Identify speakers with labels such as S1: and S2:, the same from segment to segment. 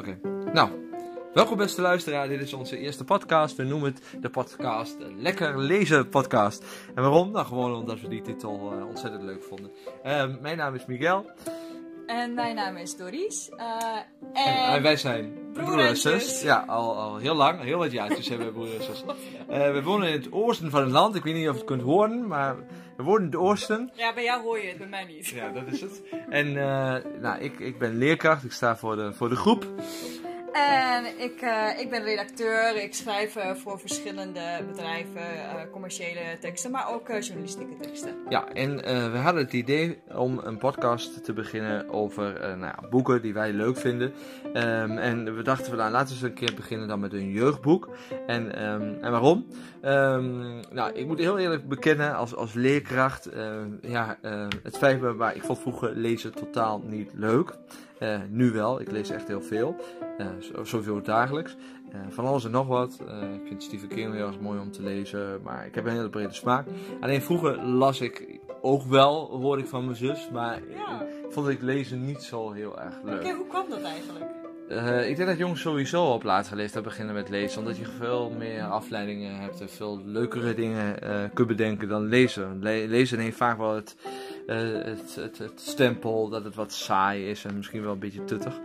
S1: Oké. Nou, welkom beste luisteraar. Dit is onze eerste podcast. We noemen het de podcast Lekker Lezen Podcast. En waarom? Nou, gewoon omdat we die titel uh, ontzettend leuk vonden. Uh, mijn naam is Miguel.
S2: En mijn naam is Doris. Uh,
S1: en, en, wij zijn broer en zus. Ja, al, al heel lang, heel wat jaartjes hebben we broer en zus. we wonen in het oosten van het land. Ik weet niet of je het kunt horen, maar we wonen in het oosten.
S2: Ja, bij jou hoor je het, bij mij niet.
S1: Ja, dat is het. En nou, ik, ik ben leerkracht. Ik sta voor de, voor de groep.
S2: En ik, uh, ik ben redacteur. Ik schrijf uh, voor verschillende bedrijven uh, commerciële teksten, maar ook journalistieke teksten.
S1: Ja, en we hadden het idee om een podcast te beginnen over nou ja, boeken die wij leuk vinden. Um, en we dachten, nou, laten we eens een keer beginnen dan met een jeugdboek. En, um, en waarom? Um, nou, ik moet heel eerlijk bekennen, als, als leerkracht, ja, het feit maar ik vond vroeger lezen totaal niet leuk. Uh, nu wel, ik lees echt heel veel. Uh, zoveel dagelijks. Uh, van alles en nog wat. ik vind Stephen King heel erg mooi om te lezen. Maar ik heb een hele brede smaak. Alleen vroeger las ik ook wel, hoorde ik van mijn zus. Maar ja. vond ik lezen niet zo heel erg leuk.
S2: Oké, hoe kwam dat eigenlijk?
S1: Uh, ik denk dat jongens sowieso op later leeftijd beginnen met lezen. Omdat je veel meer afleidingen hebt en veel leukere dingen uh, kunt bedenken dan lezen. Le lezen heeft vaak wel het, uh, het, het, het, stempel dat het wat saai is en misschien wel een beetje tuttig.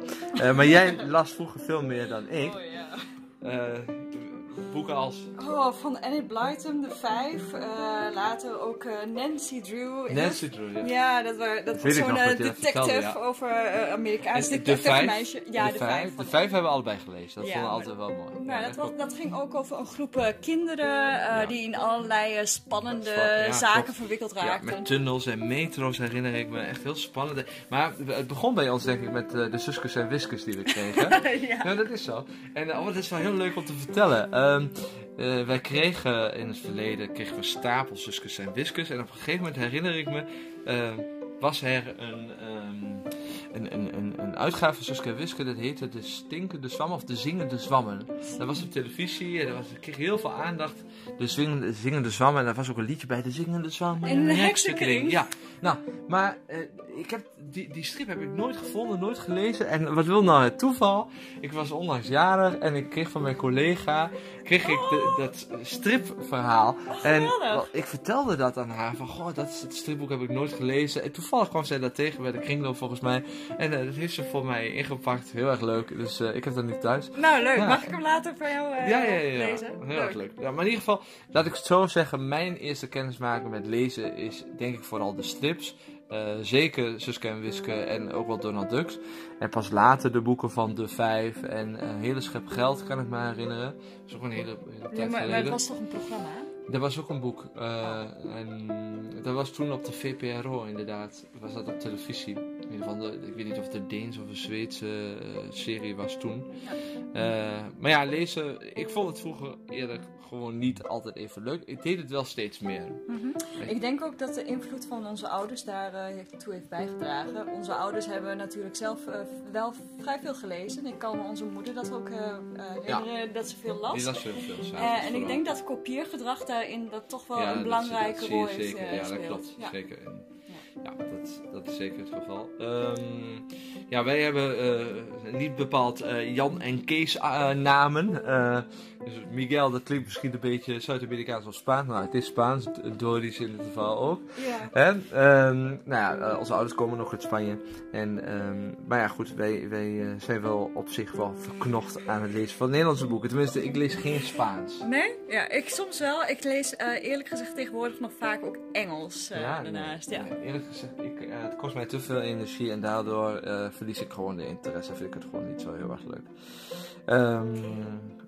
S1: maar jij las vroeger veel meer dan ik.
S2: Oh, ja
S1: boeken als...
S2: Oh, van Annie Blyton, de vijf. Uh, later ook uh, Nancy Drew.
S1: Nancy Drew, ja.
S2: Ja, dat, was, dat was zo'n detective ja. over Amerikaans detective meisje. Ja, de, de vijf.
S1: De vijf hebben we allebei gelezen. Dat ja, vonden we altijd wel mooi.
S2: Nou, dat, was, dat ging ook over een groep kinderen die in allerlei spannende zaken verwikkeld raakten.
S1: met tunnels en metro's herinner ik me. Echt heel spannend. Maar het begon bij ons denk ik met de Suskes en Wiskes die we kregen. ja. dat is zo. En oh, dat is wel heel leuk om te vertellen. Um, uh, wij kregen in het verleden kregen we stapels zuskus en wiskus. En op een gegeven moment herinner ik me, uh, was er een, um, een, een, een, uitgave van Suske en Wiske. Dat heette De Stinkende Zwammen of De Zingende Zwammen. Dat was op televisie en dat was, kreeg heel veel aandacht. De zingende, zingende Zwammen. En daar was ook een liedje bij. De Zingende Zwammen.
S2: In de heksenkring.
S1: Ja, nou, maar uh, ik heb, die, die strip heb ik nooit gevonden, nooit gelezen. En wat wil nou het toeval? Ik was onlangs jarig en ik kreeg van mijn collega kreeg ik de, dat stripverhaal.
S2: Oh,
S1: en ik vertelde dat aan haar. Van, goh, dat, stripboek heb ik nooit gelezen. En toevallig kwam zij dat tegen bij de kringloop volgens mij. En uh, dat heeft ze voor mij ingepakt. Heel erg leuk. Dus uh, ik heb dat nu thuis.
S2: Nou, leuk. Mag ik hem later voor jou uh,
S1: ja, ja, ja,
S2: lezen?
S1: Heel leuk. erg leuk. Ja, maar in ieder geval, laat ik het zo zeggen. Mijn eerste kennismaking met lezen is denk ik vooral de strips. Uh, zeker Suske en Wiske en ook wel Donald Ducks. En pas later de boeken van De Vijf en een hele schep geld kan ik me herinneren. Dat is ook een hele, hele tijd ja,
S2: maar, maar het was toch een programma?
S1: Er was ook een boek. Uh, en dat was toen op de VPRO inderdaad. Was dat op televisie. Geval, de, ik weet niet of het een Deens of een Zweedse uh, serie was toen. Ja. maar ja, lezen. Ik vond het vroeger eerlijk gewoon niet altijd even leuk. Ik deed het wel steeds meer.
S2: Mm -hmm. Ik denk ook dat de invloed van onze ouders daar uh, toe heeft bijgedragen. Onze ouders hebben natuurlijk zelf wel vrij veel gelezen. Ik kan onze moeder dat ook herinneren ja. dat ze veel las.
S1: Die las veel, veel
S2: En ik denk dat kopieergedrag daarin dat toch wel ja, een belangrijke rol heeft
S1: zeker. Ja, dat klopt. Zeker. Ja, dat, dat is zeker het geval. Um, ja, wij hebben uh, niet bepaald uh, Jan en Kees uh, namen. Dus Miguel, dat klinkt misschien een beetje Zuid-Amerikaans of Spaans. Nou, het is Spaans. Doris in het geval ook.
S2: Ja.
S1: En, um, nou ja, onze ouders komen nog uit Spanje. En, um, maar ja, goed, wij, wij zijn wel op zich wel verknocht aan het lezen van Nederlandse boeken. Tenminste, ik lees geen Spaans.
S2: Nee? Ja, ik soms wel. Ik lees eerlijk gezegd tegenwoordig nog vaak ook Engels ja, daarnaast.
S1: Nee,
S2: ja.
S1: Eerlijk gezegd, ik, het kost mij te veel energie en daardoor verlies ik gewoon de interesse. Vind ik het gewoon niet zo heel erg leuk. Um,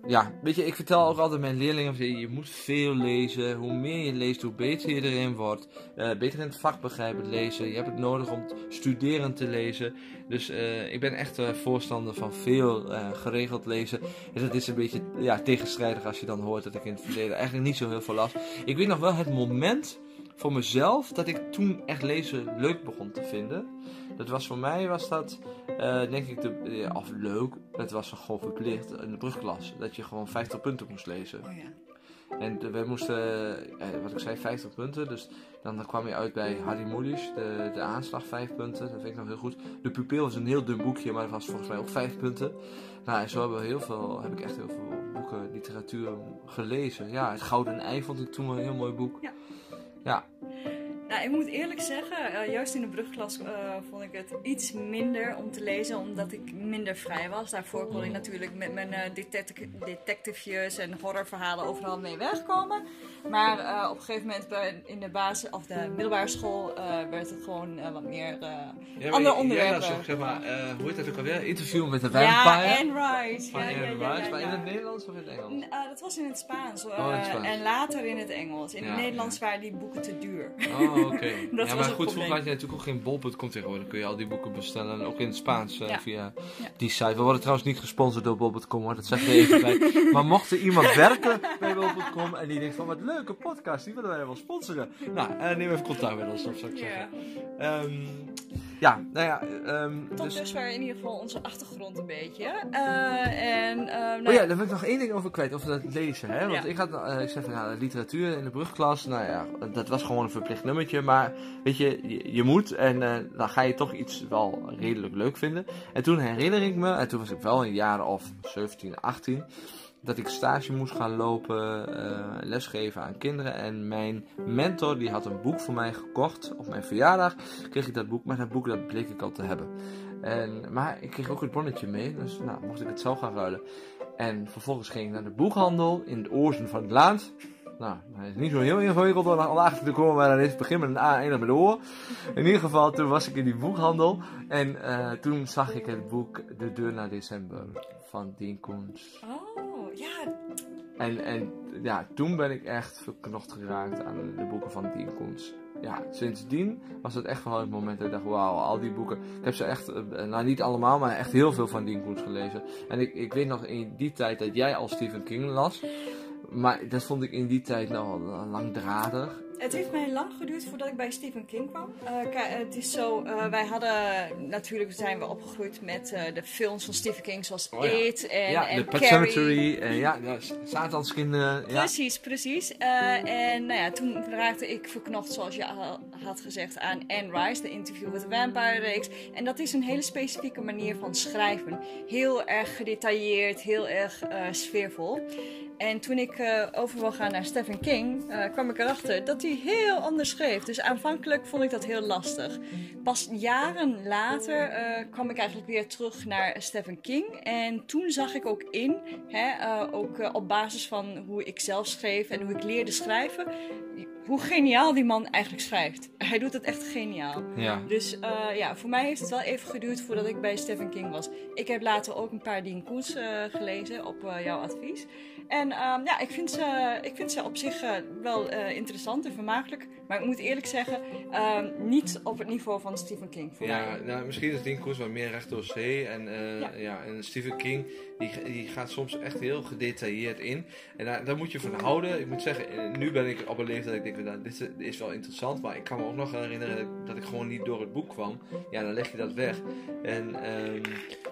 S1: ja, weet je, ik vertel ook altijd mijn leerlingen: je moet veel lezen. Hoe meer je leest, hoe beter je erin wordt. Uh, beter in het vak begrijpen lezen. Je hebt het nodig om studerend te lezen. Dus uh, ik ben echt uh, voorstander van veel geregeld lezen. En dat is een beetje ja, tegenstrijdig als je dan hoort dat ik in het verleden eigenlijk niet zo heel veel las. Ik weet nog wel het moment voor mezelf dat ik toen echt lezen leuk begon te vinden. Dat was voor mij, was dat, uh, denk ik, de, of leuk, het was gewoon verplicht in de brugklas. Dat je gewoon 50 punten moest lezen.
S2: Oh ja.
S1: En we moesten, eh, wat ik zei, 50 punten. Dus dan kwam je uit bij Harry Mulisch, de, de aanslag, 5 punten. Dat vind ik nog heel goed. De pupil was een heel dun boekje, maar dat was volgens mij ook 5 punten. Nou, en zo hebben we heel veel, heb ik echt heel veel boeken, literatuur gelezen. Ja, Het Gouden Ei vond ik toen een heel mooi boek.
S2: Ja.
S1: Ja,
S2: Nou, ik moet eerlijk zeggen, eh, juist in de brugklas eh, vond ik het iets minder om te lezen, omdat ik minder vrij was. Daarvoor kon ik natuurlijk met mijn uh, detective, detectivejes en horrorverhalen overal mee wegkomen. Maar op een gegeven moment bij, in de basis of de middelbare school werd het gewoon wat meer
S1: Ja,
S2: andere onderwerpen.
S1: zeg maar, hoe heet dat ook alweer? Interview met de
S2: ja,
S1: vampire.
S2: Anne Rice.
S1: Van
S2: Ja, ja,
S1: Anne
S2: ja,
S1: Rice,
S2: ja,
S1: maar in
S2: ja.
S1: het Nederlands of in het Engels?
S2: N- dat was in het Spaans.
S1: Oh, in het Spaans.
S2: En later in het Engels. In
S1: Ja,
S2: het Nederlands waren die boeken te duur.
S1: Oh, oké.
S2: Dat
S1: ja, maar goed, vroeger had je natuurlijk ook geen bol.com tegenwoordig. kun je al die boeken bestellen, ook in het Spaans eh,
S2: Ja.
S1: via
S2: Ja.
S1: die site. We worden trouwens niet gesponsord door bol.com hoor, dat zeg ik er even bij. Maar mocht er iemand werken bij bol.com en die denkt van wat leuke podcast, die willen wij wel sponsoren. Nou, eh, neem even contact met ons, of zou ik zeggen. Ehm, ja, nou ja, ehm,
S2: Tot
S1: dus...
S2: dusver in ieder geval onze achtergrond een beetje. Eh, en, eh, nou,
S1: Oh ja, daar wil ik nog één ding over kwijt, over dat lezen. Hè? Want
S2: Ja.
S1: ik had, eh, ik van ja, literatuur in de brugklas, nou ja, dat was gewoon een verplicht nummertje. Maar weet je, je, je moet en dan ga je toch iets wel redelijk leuk vinden. En toen herinner ik me, en toen was ik wel een jaar of 17, 18, dat ik stage moest gaan lopen, eh, lesgeven aan kinderen. En mijn mentor die had een boek voor mij gekocht. Op mijn verjaardag kreeg ik dat boek, maar dat boek dat bleek ik al te hebben. En, maar ik kreeg ook het bonnetje mee, dus nou, mocht ik het zelf gaan ruilen. En vervolgens ging ik naar de boekhandel in de oosten van het land. Nou, hij is niet zo heel ingewikkeld om om achter te komen, maar dan is het begin met een A en eindigt met een O. In ieder geval, toen was ik in die boekhandel. En eh, toen zag ik het boek De Deur naar December van Dean Koens.
S2: Oh, ja.
S1: En, en ja, toen ben ik echt verknocht geraakt aan de boeken van Dean Koens. Ja, sindsdien was het echt wel het moment dat ik dacht, wauw, al die boeken. Ik heb ze echt, eh, nou niet allemaal, maar echt heel veel van Dean Koens gelezen. En ik, ik weet nog in die tijd dat jij al Stephen King las. Maar dat vond ik in die tijd nou langdradig.
S2: Het heeft mij lang geduurd voordat ik bij Stephen King kwam. Kijk, het is zo, eh, wij hadden, natuurlijk zijn we opgegroeid met de films van Stephen King zoals
S1: Oh ja.
S2: It en,
S1: ja,
S2: en
S1: Pet. Cemetery. En ja, ja, Satanskinderen. Ja.
S2: Precies, precies. En nou ja, toen raakte ik verknocht, zoals je al had gezegd, aan Anne Rice, de Interview with the Vampire reeks. En dat is een hele specifieke manier van schrijven. Heel erg gedetailleerd, heel erg sfeervol. En toen ik eh, over wil gaan naar Stephen King, eh, kwam ik erachter dat hij heel anders schreef. Dus aanvankelijk vond ik dat heel lastig. Pas jaren later eh, kwam ik eigenlijk weer terug naar Stephen King. En toen zag ik ook in, hè, ook op basis van hoe ik zelf schreef en hoe ik leerde schrijven, hoe geniaal die man eigenlijk schrijft. Hij doet het echt geniaal.
S1: Ja.
S2: Dus eh, ja, voor mij heeft het wel even geduurd voordat ik bij Stephen King was. Ik heb later ook een paar Dean Koens eh, gelezen op eh, jouw advies. En ehm, ja, ik vind, ze, ik vind ze op zich wel interessant en vermakelijk. Maar ik moet eerlijk zeggen, ehm, niet op het niveau van Stephen King. Voor
S1: Ja,
S2: mij.
S1: nou, misschien is Dean Koens wat meer recht door zee. En, eh,
S2: Ja.
S1: ja. en Stephen King, die, die gaat soms echt heel gedetailleerd in. En daar, daar moet je van houden. Ik moet zeggen, eh, nu ben ik op een leeftijd dat ik denk, nou, dit is- wel interessant. Maar ik kan me ook nog herinneren dat ik, dat ik gewoon niet door het boek kwam. Ja, dan leg je dat weg. En ehm,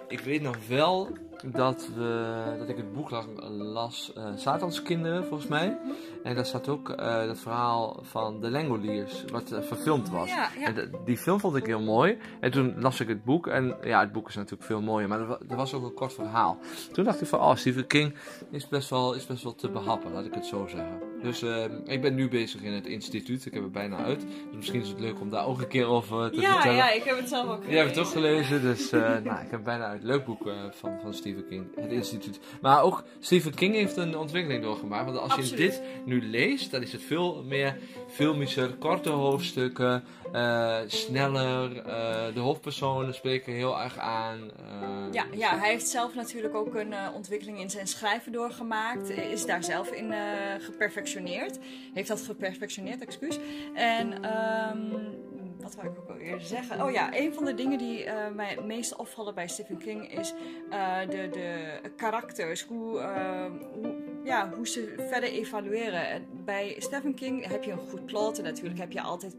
S1: ik weet nog wel dat, we, dat ik het boek las, las eh, Satanskinderen, volgens mij. En daar staat ook eh dat verhaal van de Langoliers, wat eh, verfilmd was.
S2: Ja, ja.
S1: En die film vond ik heel mooi. En toen las ik het boek. En ja, het boek is natuurlijk veel mooier. Maar er, er was ook een kort verhaal. Toen dacht ik van, oh, Stephen King is best wel, is best wel te behappen, laat ik het zo zeggen. Dus eh, ik ben nu bezig in het instituut. Ik heb het bijna uit. Dus misschien is het leuk om daar ook een keer over te
S2: ja,
S1: vertellen.
S2: ja, ik heb het zelf ook
S1: Jij hebt het ook gelezen, dus eh, nou, ik heb bijna uit. Leuk boek eh, van, van Stephen King, het instituut. Maar ook Stephen King heeft een ontwikkeling doorgemaakt. Want als
S2: Absoluut.
S1: je dit nu leest, dan is het veel meer filmischer, korte hoofdstukken, eh, sneller. eh, de hoofdpersonen spreken heel erg aan. eh,
S2: Ja,
S1: dus
S2: ja, hij heeft zelf natuurlijk ook een ontwikkeling in zijn schrijven doorgemaakt. Is daar zelf in geperfectioneerd. Heeft dat geperfectioneerd, excuus. En ehm, wat wou ik ook al eerder zeggen? Oh ja, een van de dingen die eh, mij het meest opvallen bij Stephen King is eh, de, de karakters. Hoe, eh, hoe, ja, hoe ze verder evalueren. En Bij Stephen King heb je een goed plot. En natuurlijk heb je altijd,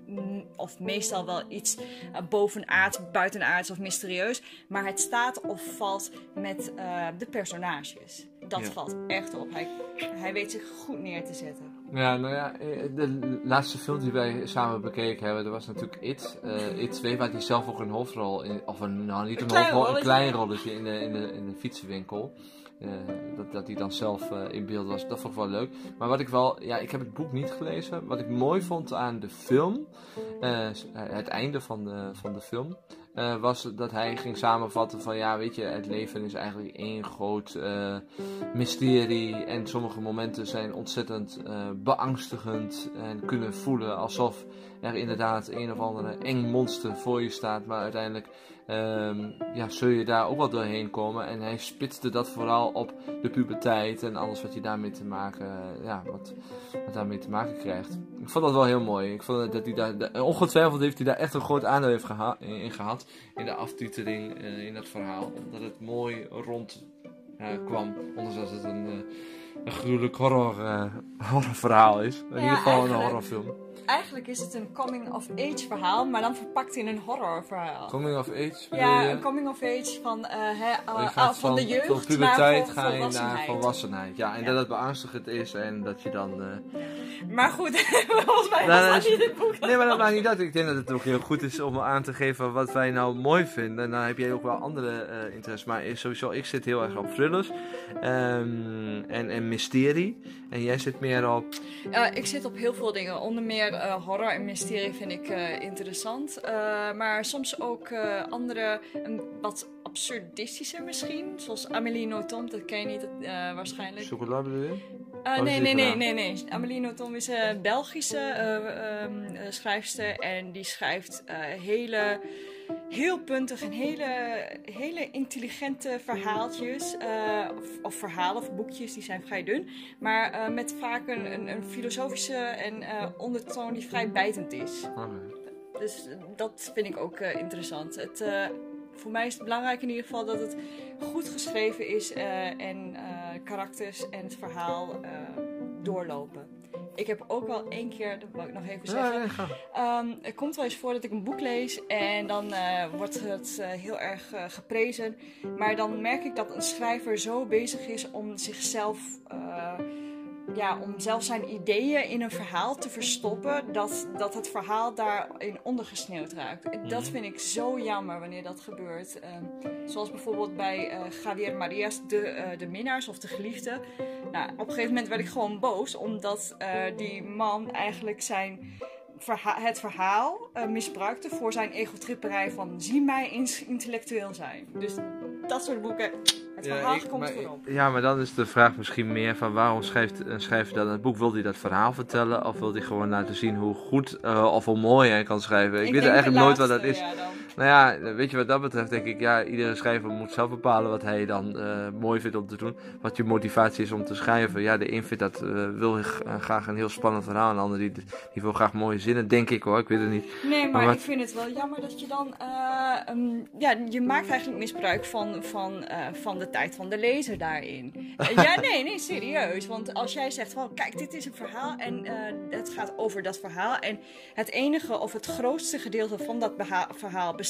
S2: of meestal wel iets eh, bovenaards, buitenaards of mysterieus. Maar het staat of valt met de personages. dat
S1: Ja.
S2: valt echt op. Hij, hij weet zich goed neer te zetten.
S1: Ja, nou ja, eh, de laatste film die wij samen bekeken hebben, dat was natuurlijk It. eh It 2, waar hij zelf ook een hoofdrol in, of een, nou niet een,
S2: Een
S1: hoofdrol, een klein rolletje in de, in de, in de fietsenwinkel. Eh, dat, dat hij dan zelf in beeld was, dat vond ik wel leuk. Maar wat ik wel, ja, ik heb het boek niet gelezen. Wat ik mooi vond aan de film, het einde van de, van de film, eh, was dat hij ging samenvatten van ja, weet je, het leven is eigenlijk één groot eh, mysterie. En sommige momenten zijn ontzettend eh, beangstigend en kunnen voelen alsof er inderdaad een of andere eng monster voor je staat. Maar uiteindelijk ehm, ja, zul je daar ook wel doorheen komen. En hij spitste dat vooral op de puberteit en alles wat je daarmee te maken, ja, wat, wat daarmee te maken krijgt. Ik vond dat wel heel mooi. Ik vond dat hij daar, ongetwijfeld heeft hij daar echt een groot aandeel heeft geha- in, in gehad. In de aftiteling, eh, in dat verhaal. Omdat het mooi rond eh, kwam. Ondanks dat het een, eh, een gruwelijk horror, eh, horrorverhaal is. In
S2: Ja,
S1: ieder geval een horrorfilm.
S2: Eigenlijk is het een coming-of-age verhaal, maar dan verpakt in een horrorverhaal.
S1: Coming of age? bedoel
S2: Ja,
S1: je?
S2: een coming-of-age van, eh, hè,
S1: Je
S2: eh, van, de jeugd
S1: van
S2: naar
S1: puberteit ga je naar
S2: volwassenheid.
S1: Ja, en
S2: Ja.
S1: dat het beangstigend is en dat je dan... eh,
S2: Maar goed, volgens mij
S1: Nou,
S2: was
S1: dat
S2: dat
S1: is-
S2: niet het boek.
S1: Nee, maar dat maakt niet uit. Ik denk dat het ook heel goed is om aan te geven wat wij nou mooi vinden. En dan heb jij ook wel andere eh interesses. Maar sowieso, ik zit heel erg op thrillers ehm, en, en mysterie. En jij zit meer op...
S2: Ik zit op heel veel dingen. Onder meer eh, horror en mysterie vind ik eh, interessant. Eh, maar soms ook eh, andere, wat absurdistische misschien. Zoals Amélie Nothomb, dat ken je niet eh, waarschijnlijk.
S1: Chocolade bedoel je?
S2: Eh,
S1: Oh,
S2: nee, nee, nee, nee, nee. Amélie Nothomb is een Belgische eh, ehm, eh, schrijfster. En die schrijft eh, hele, heel puntig en hele, hele intelligente verhaaltjes. eh, of, of verhalen of boekjes, die zijn vrij dun. Maar eh, met vaak een, een, een filosofische en eh, ondertoon die vrij bijtend is.
S1: Oké.
S2: Dus dat vind ik ook interessant. Het, voor mij is het belangrijk in ieder geval dat het goed geschreven is en karakters en het verhaal doorlopen. Ik heb ook wel één keer, dat wil ik nog even
S1: Ja,
S2: zeggen.
S1: nee, ga.
S2: Ehm, het komt wel eens voor dat ik een boek lees en dan eh, wordt het eh, heel erg eh, geprezen. Maar dan merk ik dat een schrijver zo bezig is om zichzelf, ja, om zelf zijn ideeën in een verhaal te verstoppen, dat, dat het verhaal daarin ondergesneeuwd raakt. Dat
S1: Mhm.
S2: vind ik zo jammer wanneer dat gebeurt. Ehm, zoals bijvoorbeeld bij eh, Javier Marias, de, eh, de minnaars of de geliefde. Nou, op een gegeven moment werd ik gewoon boos, omdat eh, die man eigenlijk zijn verha- het verhaal misbruikte voor zijn egotripperij van zie mij intellectueel zijn. Dus dat soort boeken, het
S1: Ja,
S2: verhaal
S1: ik-
S2: komt
S1: maar-
S2: voorop.
S1: Ja, maar dan is de vraag misschien meer van waarom schrijft een schrijver dan het boek? Wil hij dat verhaal vertellen of wil hij gewoon laten zien hoe goed eh, of hoe mooi hij kan schrijven? Ik, weet eigenlijk nooit wat dat is.
S2: ja, dan.
S1: Nou ja, weet je wat dat betreft denk ik, ja, iedere schrijver moet zelf bepalen wat hij dan eh, mooi vindt om te doen. Wat je motivatie is om te schrijven. Ja, de een vindt dat, eh, wil eh, graag een heel spannend verhaal en de ander die, die wil graag mooie zinnen, denk ik hoor, ik weet het niet.
S2: Nee, maar,
S1: Maar wat-
S2: ik vind het wel jammer dat je dan. eh, ehm, ja, je maakt eigenlijk misbruik van, van, van de tijd van de lezer daarin. Ja, nee, nee, serieus. Want als jij zegt van kijk, dit is een verhaal en het gaat over dat verhaal. En het enige of het grootste gedeelte van dat verhaal bestaat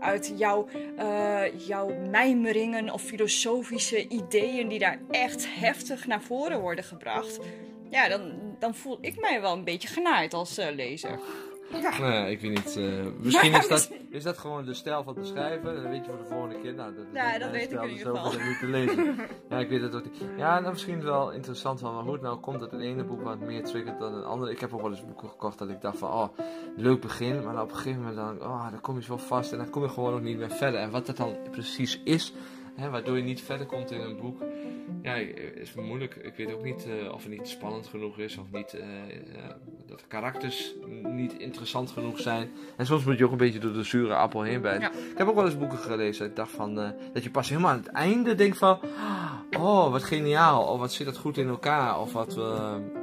S2: uit jouw, eh, jouw mijmeringen of filosofische ideeën die daar echt heftig naar voren worden gebracht. Ja, dan, dan voel ik mij wel een beetje genaaid als eh, lezer.
S1: Nou ja, ik weet niet. eh, misschien is dat, is dat gewoon de stijl van de schrijver. Dan weet je voor de volgende keer. Nou, dat, is
S2: Ja, dat
S1: mijn
S2: weet ik in ieder geval.
S1: dat niet te lezen. ja, ik weet het ook niet. Ja, nou, misschien wel interessant van maar hoe het nou komt dat het ene boek wat meer triggert dan het andere. Ik heb ook wel eens boeken gekocht dat ik dacht van, oh, leuk begin. Maar op een gegeven moment dan, oh, dan kom je zo vast en dan kom je gewoon ook niet meer verder. En wat dat dan precies is, hè, waardoor je niet verder komt in een boek. Ja, is moeilijk. Ik weet ook niet eh, of het niet spannend genoeg is of niet, eh, eh, dat de karakters niet interessant genoeg zijn. En soms moet je ook een beetje door de zure appel heen bijten.
S2: Ja.
S1: Ik heb ook wel eens boeken gelezen. dat Ik dacht van, dat je pas helemaal aan het einde denkt van, oh, wat geniaal. Of wat zit dat goed in elkaar. Of wat,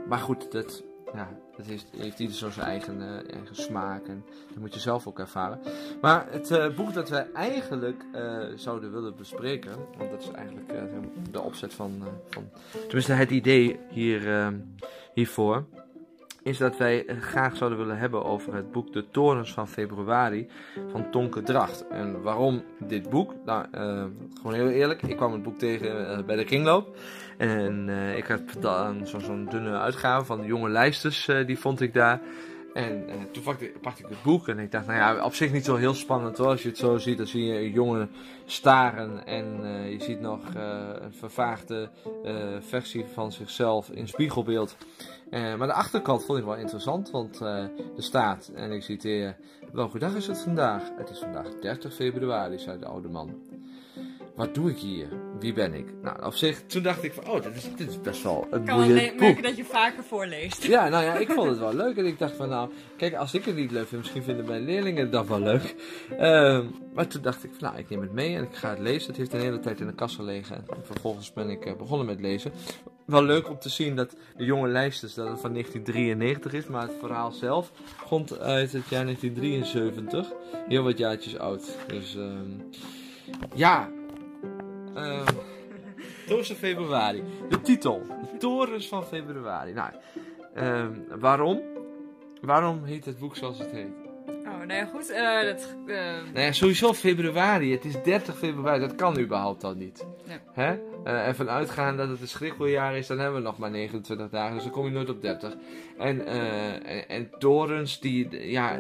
S1: maar goed, dat, ja, dat heeft, heeft ieder zo zijn eigen, eh, eigen smaak. En dat moet je zelf ook ervaren. Maar het eh, boek dat wij eigenlijk eh, zouden willen bespreken, want dat is eigenlijk de opzet van, van tenminste het idee hier, eh, hiervoor, is dat wij graag zouden willen hebben over het boek De Torens van Februari van Tonke Dracht. En waarom dit boek? Nou, uh, gewoon heel eerlijk, ik kwam het boek tegen uh, bij de kringloop. En uh, ik had dan zo'n dunne uitgave van de jonge lijsters, die vond ik daar. En uh, toen pakte, pakte, ik het boek en ik dacht, nou ja, op zich niet zo heel spannend hoor. Als je het zo ziet, dan zie je een jongen staren en je ziet nog een vervaagde versie van zichzelf in spiegelbeeld. maar de achterkant vond ik wel interessant, want er staat, en ik citeer, welke dag is het vandaag? Het is vandaag 30 februari, zei de oude man wat doe ik hier? Wie ben ik? Nou, op zich, toen dacht ik van, oh, dit is, dit is best wel een
S2: kan boeiend boek. merken dat je vaker voorleest.
S1: Ja, nou ja, ik vond het wel leuk. En ik dacht van, nou, kijk, als ik het niet leuk vind, misschien vinden mijn leerlingen dat wel leuk. Uh, maar toen dacht ik van, nou, ik neem het mee en ik ga het lezen. Het heeft een hele tijd in de kast gelegen. En vervolgens ben ik uh, begonnen met lezen. Wel leuk om te zien dat de jonge lijsters, dat het van 1993 is. Maar het verhaal zelf komt uit het jaar 1973. Heel wat jaartjes oud. Dus, uh, ja... Uh, Torens van februari. De titel. De torens van februari. Nou, uh, waarom? Waarom heet het boek zoals het heet?
S2: Oh, nou ja, goed. Uh, dat, uh...
S1: Nou ja, sowieso februari. Het is 30 februari. Dat kan überhaupt al niet. Ja. Hè? Uh, en vanuitgaan dat het een schrikkeljaar is, dan hebben we nog maar 29 dagen. Dus dan kom je nooit op 30. En, en, en, torens die ja,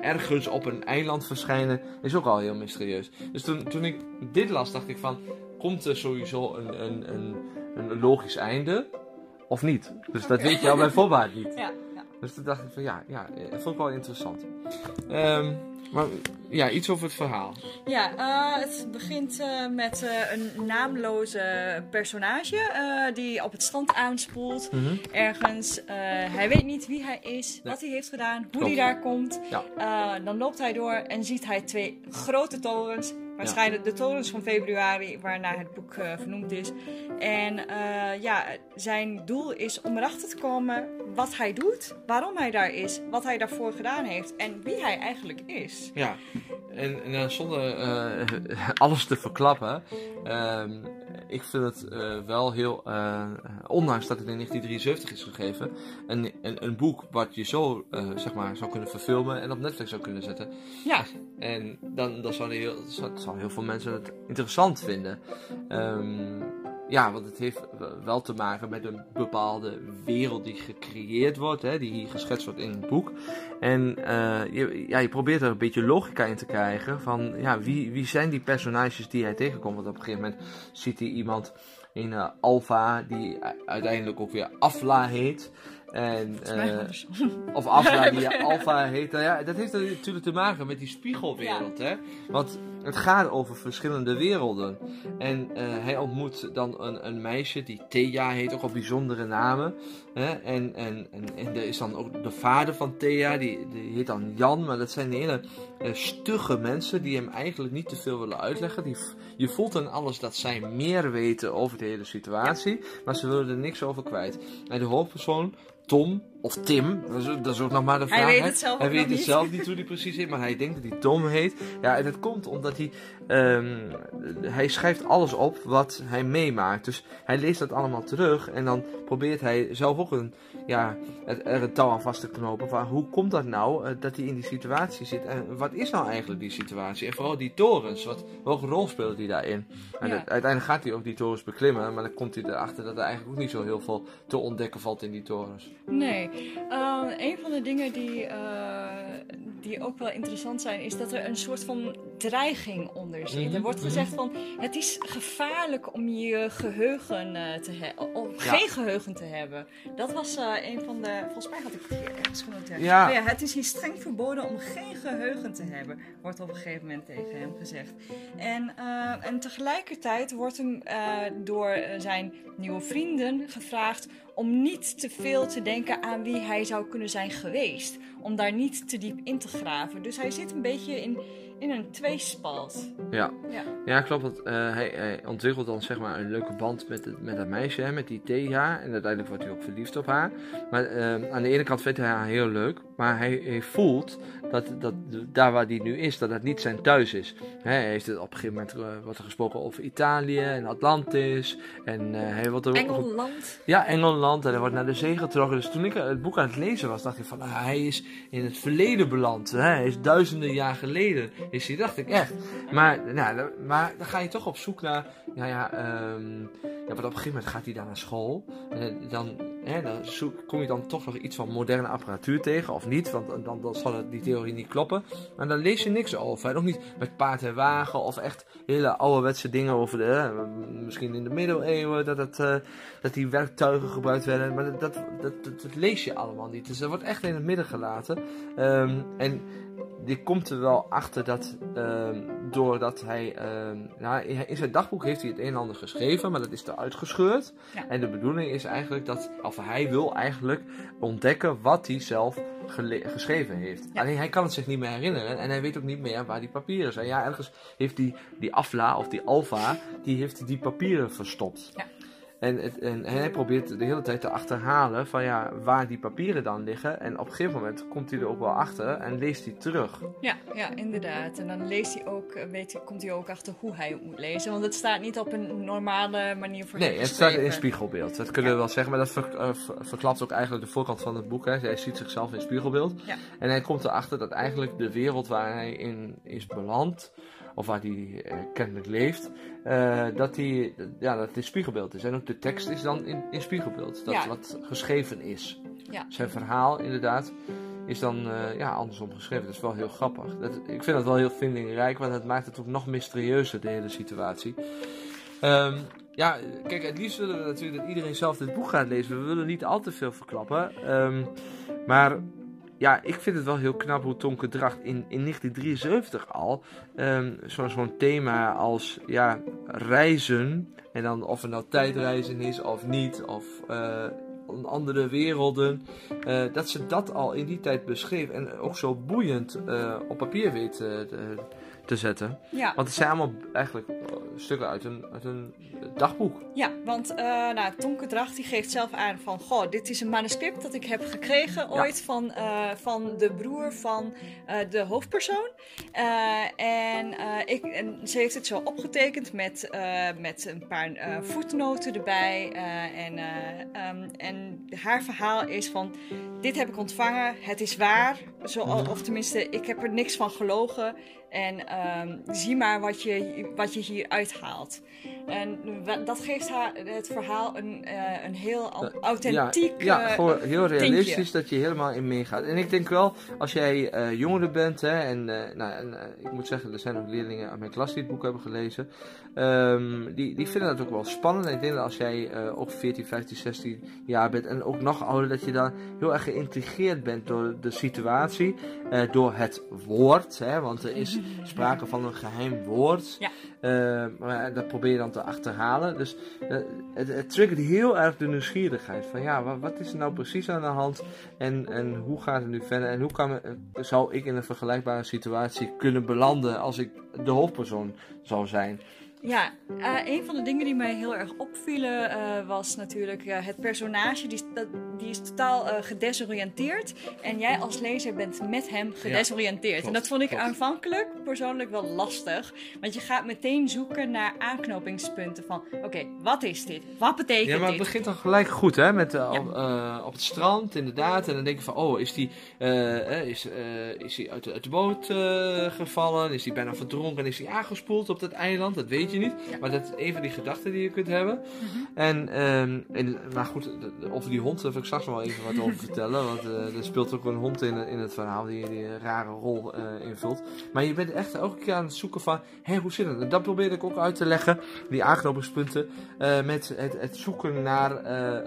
S1: ergens op een eiland verschijnen, is ook al heel mysterieus. Dus toen, toen ik dit las, dacht ik van komt er sowieso een, een, een, een logisch einde of niet. Dus dat weet je al bij voorbaat niet. Ja, ja. Dus toen dacht ik van ja, ja, dat vond ik wel interessant. Um, maar ja, iets over het verhaal.
S2: Ja, uh, het begint uh, met uh, een naamloze personage die op het strand aanspoelt. Mm -hmm. Ergens. hij weet niet wie hij is, wat hij heeft gedaan, hoe hij daar komt. Ja. dan loopt hij door en ziet hij twee grote torens Waarschijnlijk de torens van februari, waarna het boek uh, vernoemd is. En uh, ja, zijn doel is om erachter te komen wat hij doet, waarom hij daar is, wat hij daarvoor gedaan heeft en wie hij eigenlijk is.
S1: Ja, en, en zonder uh, alles te verklappen, ehm, ik vind het wel heel, ondanks dat het in 1973 is gegeven, een, een, een boek wat je zo zeg maar, zou kunnen verfilmen en op Netflix zou kunnen zetten. Ja. En dan, dan zou, heel, zou heel veel mensen het interessant vinden. Um, ja, want het heeft wel te maken met een bepaalde wereld die gecreëerd wordt, hè, die hier geschetst wordt in het boek. En uh, je, ja, je probeert er een beetje logica in te krijgen van ja, wie, wie zijn die personages die hij tegenkomt. Want op een gegeven moment ziet hij iemand in uh, Alpha die uiteindelijk ook weer Afla heet. En, uh, of Afla die Alpha heet. Nou ja, dat heeft natuurlijk te maken met die spiegelwereld. Hè? Want het gaat over verschillende werelden. En uh, hij ontmoet dan een, een, meisje die Thea heet, ook al bijzondere namen. Hè? En, en, en, en er is dan ook de vader van Thea, die, die heet dan Jan. Maar dat zijn hele uh, stugge mensen die hem eigenlijk niet te veel willen uitleggen. Die, je voelt dan alles dat zij meer weten over de hele situatie, maar ze willen er niks over kwijt. En de hoofdpersoon Tom of Tim, dat is, ook nog maar de vraag.
S2: Hij weet het zelf,
S1: hij weet
S2: het
S1: niet. zelf niet hoe hij precies heet, maar hij denkt dat hij Tom heet. Ja, en dat komt omdat hij, um, hij schrijft alles op wat hij meemaakt. Dus hij leest dat allemaal terug en dan probeert hij zelf ook een, ja, er een touw aan vast te knopen. Van hoe komt dat nou uh, dat hij in die situatie zit en wat is nou eigenlijk die situatie? En vooral die torens, wat, welke rol speelt hij daarin? En ja. uiteindelijk gaat hij ook die torens beklimmen, maar dan komt hij erachter dat er eigenlijk ook niet zo heel veel te ontdekken valt in die torens.
S2: Nee. Uh, een van de dingen die, uh, die ook wel interessant zijn, is dat er een soort van dreiging onder zit. Er wordt gezegd van het is gevaarlijk om je geheugen uh, te hebben, ja. geen geheugen te hebben. Dat was een van de, volgens mij had ik het hier ergens genoteerd. Ja. ja, het is hier streng verboden om geen geheugen te hebben, wordt op een gegeven moment tegen hem gezegd. En, en tegelijkertijd wordt hem door zijn nieuwe vrienden gevraagd om niet te veel te denken aan wie hij zou kunnen zijn geweest. Om daar niet te diep in te graven. Dus hij zit een beetje in, in een tweespalt.
S1: Ja,
S2: Ja.
S1: ja klopt. Want, eh, hij, hij ontwikkelt dan zeg maar een leuke band met, het, met dat meisje, hè, met die Thea. En uiteindelijk wordt hij ook verliefd op haar. Maar eh, aan de ene kant vindt hij haar heel leuk. Maar hij, hij voelt dat, dat daar waar hij nu is, dat het niet zijn thuis is. Hij heeft het op een gegeven moment eh, wordt er gesproken over Italië en Atlantis. En eh, hij wordt er
S2: Engeland.
S1: Ja, Engeland en hij wordt naar de zee getrokken. Dus toen ik het boek aan het lezen was, dacht ik van, ah, hij is in het verleden beland. Hij is duizenden jaar geleden. Is hij, dacht ik echt. Maar, nou, dan- maar dan ga je toch op zoek naar, nou ja, ehm, ja, want op een gegeven moment gaat hij dan naar school. En dan, hè, dan zoek, kom je dan toch nog iets van moderne apparatuur tegen, of niet? Want dan, dan zal die theorie niet kloppen. Maar dan lees je niks over. Ook niet met paard en wagen, of echt hele ouderwetse dingen over de, hè, misschien in de middeleeuwen, dat, het, eh, dat die werktuigen gebruikt werden. Maar dat, dat- dat lees je allemaal niet. Dus dat wordt echt in het midden gelaten. Ehm, en die komt er wel achter dat ehm, doordat hij. ehm, nou, in zijn dagboek heeft hij het een en ander geschreven, maar dat is eruit gescheurd.
S2: Ja.
S1: En de bedoeling is eigenlijk dat. Of hij wil eigenlijk ontdekken wat hij zelf geschreven heeft.
S2: Ja.
S1: Alleen hij kan het zich niet meer herinneren en hij weet ook niet meer waar die papieren zijn. Ja, ergens heeft die, die Afla of die Alfa, die heeft die papieren verstopt.
S2: Ja.
S1: En, het, en hij probeert de hele tijd te achterhalen van ja, waar die papieren dan liggen. En op een gegeven moment komt hij er ook wel achter en leest hij terug.
S2: Ja, ja, inderdaad. En dan leest hij ook, eh, weet, komt hij ook achter hoe hij het moet lezen. Want het staat niet op een normale manier voor
S1: Nee, het staat in spiegelbeeld. Dat kunnen we wel zeggen, maar dat ver- eh, ver- verklapt ook eigenlijk de voorkant van het boek. Hè. Hij ziet zichzelf in spiegelbeeld.
S2: Ja.
S1: En hij komt erachter dat eigenlijk de wereld waar hij in is beland, of waar hij eh, kennelijk leeft, eh, dat, die, ja, dat het spiegelbeeld is. En ook de tekst is dan in, in spiegelbeeld. Dat
S2: Ja.
S1: wat geschreven is.
S2: Ja.
S1: Zijn verhaal inderdaad is dan eh, ja, andersom geschreven. Dat is wel heel grappig. Dat, ik vind dat wel heel vindingrijk, want het maakt het ook nog mysterieuzer, de hele situatie. Ehm, ja, kijk, het liefst willen we natuurlijk dat iedereen zelf dit boek gaat lezen. We willen niet al te veel verklappen. Ehm, maar ja, ik vind het wel heel knap hoe Tonke Dracht in, in 1973 al zo- zo'n thema als ja, reizen. En dan of het nou tijdreizen is of niet, of eh, andere werelden. eh, dat ze dat al in die tijd beschreef en ook zo boeiend eh, op papier weet te, te zetten.
S2: Ja,
S1: Want het zijn allemaal eigenlijk stukken uit een, uit een dagboek.
S2: ja want eh nou, Tonke Dracht die geeft zelf aan van... Goh, dit is een manuscript dat ik heb gekregen ooit van, eh, van de broer van eh, de hoofdpersoon. En, ik, en ze heeft het zo opgetekend met, met een paar voetnoten erbij. en, eh, ehm, en haar verhaal is van... Dit heb ik ontvangen, het is waar. Zo, of tenminste, ik heb er niks van gelogen. En ehm, zie maar wat je, wat je hier uithaalt. En dat geeft haar het verhaal een, eh, een heel au- authentiek...
S1: Ja, ja
S2: eh,
S1: gewoon heel realistisch dat je helemaal in meegaat. En ik denk wel, als jij jongere bent, hè, en, nou, en ik moet zeggen, er zijn ook leerlingen uit mijn klas die het boek hebben gelezen, ehm, die, die vinden dat ook wel spannend. En ik denk dat als jij ook 14, 15, 16 jaar bent en ook nog ouder, dat je dan heel erg geïntrigeerd bent door de situatie, door het woord, hè, want er is sprake van een geheim woord.
S2: Ja.
S1: Eh, maar dat probeer je dan te achterhalen. Dus eh, het, het triggert heel erg de nieuwsgierigheid. Van ja, wat, wat is er nou precies aan de hand? En, en hoe gaat het nu verder? En hoe kan, eh, zou ik in een vergelijkbare situatie kunnen belanden als ik de hoofdpersoon zou zijn?
S2: Ja, eh, een van de dingen die mij heel erg opvielen eh, was natuurlijk eh, het personage. Die, die is totaal gedesoriënteerd. En jij als lezer bent met hem gedesoriënteerd. en dat vond ik aanvankelijk persoonlijk wel lastig. Want je gaat meteen zoeken naar aanknopingspunten van... Oké, wat is dit? Wat betekent
S1: Ja, maar het
S2: dit?
S1: begint dan gelijk goed, hè? Met,
S2: Ja.
S1: op, op het strand, inderdaad. En dan denk je van, oh, is die, is, is die uit, de, uit de boot gevallen? Is die bijna verdronken? Is die aangespoeld op dat eiland? Dat weet je niet.
S2: Ja.
S1: Maar dat is even die gedachte die je kunt hebben.
S2: Mhm.
S1: En, ehm, en, maar goed, over die hond wil ik straks nog wel even wat over vertellen. Want eh, er speelt ook een hond in, in het verhaal die, die een rare rol eh, invult. Maar je bent echt elke keer aan het zoeken van, hé, hoe zit het? En dat probeerde ik ook uit te leggen, die aanknopingspunten, eh, met het, het zoeken naar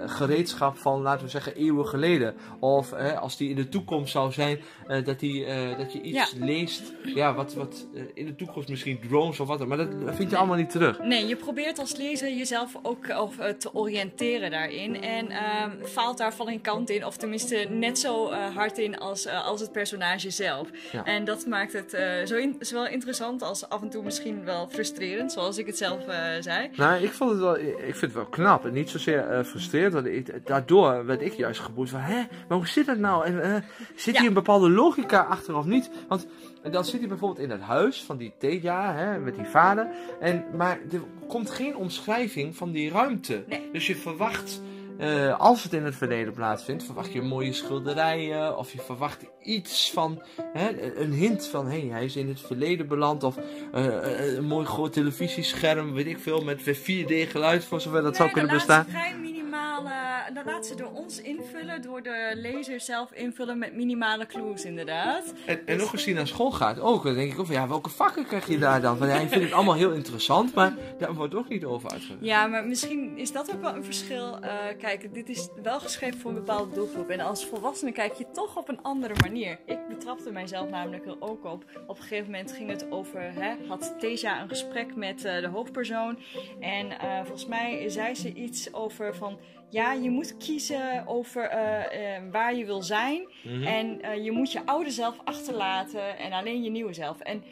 S1: gereedschap van, laten we zeggen, eeuwen geleden. Of als die in de toekomst zou zijn, dat, die, dat je iets leest, ja, wat, wat in de toekomst misschien drones of wat dan. Maar dat vind je allemaal niet terug.
S2: Nee, je probeert als lezer jezelf ook eh, te oriënteren daarin. En ehm, faalt daar val ik kant in. Of tenminste net zo uh, hard in als, uh, als het personage zelf.
S1: Ja.
S2: En dat maakt het uh, zo in, zowel interessant als af en toe misschien wel frustrerend, zoals ik het zelf zei.
S1: Nou, ik, vond het wel, ik vind het wel knap. En niet zozeer frustrerend. Want ik, daardoor werd ik juist geboeid van, hè, maar hoe zit dat nou? En, zit
S2: Ja.
S1: hier een bepaalde logica achter of niet? Want dan zit hij bijvoorbeeld in het huis van die Teja, hè, met die vader. En, maar er komt geen omschrijving van die ruimte.
S2: Nee.
S1: Dus je verwacht, eh, als het in het verleden plaatsvindt, verwacht je mooie schilderijen. Of je verwacht iets van, hè, een hint van, hé, hey, hij is in het verleden beland. Of eh, een mooi groot televisiescherm, weet ik veel, met 4D geluid, voor zover dat zou kunnen bestaan.
S2: vrij minimale, dan laat ze door ons invullen, door de lezer zelf invullen met minimale clues inderdaad.
S1: En, en nog eens die naar school gaat ook. Dan denk ik ook ja, welke vakken krijg je daar dan? Want hij vindt het allemaal heel interessant, maar daar wordt ook niet over uitgelegd.
S2: Ja, maar misschien is dat ook wel een verschil. Eh, kijk, dit is wel geschreven voor een bepaalde doelgroep. En als volwassene kijk je toch op een andere manier. Ik betrapte mijzelf namelijk er ook op. Op een gegeven moment ging het over, hè, had Teja een gesprek met eh, de hoofdpersoon. En eh, volgens mij zei ze iets over van, ja, je moet kiezen over eh, waar je wil zijn.
S1: Mhm.
S2: En je moet je oude zelf achterlaten en alleen je nieuwe zelf. En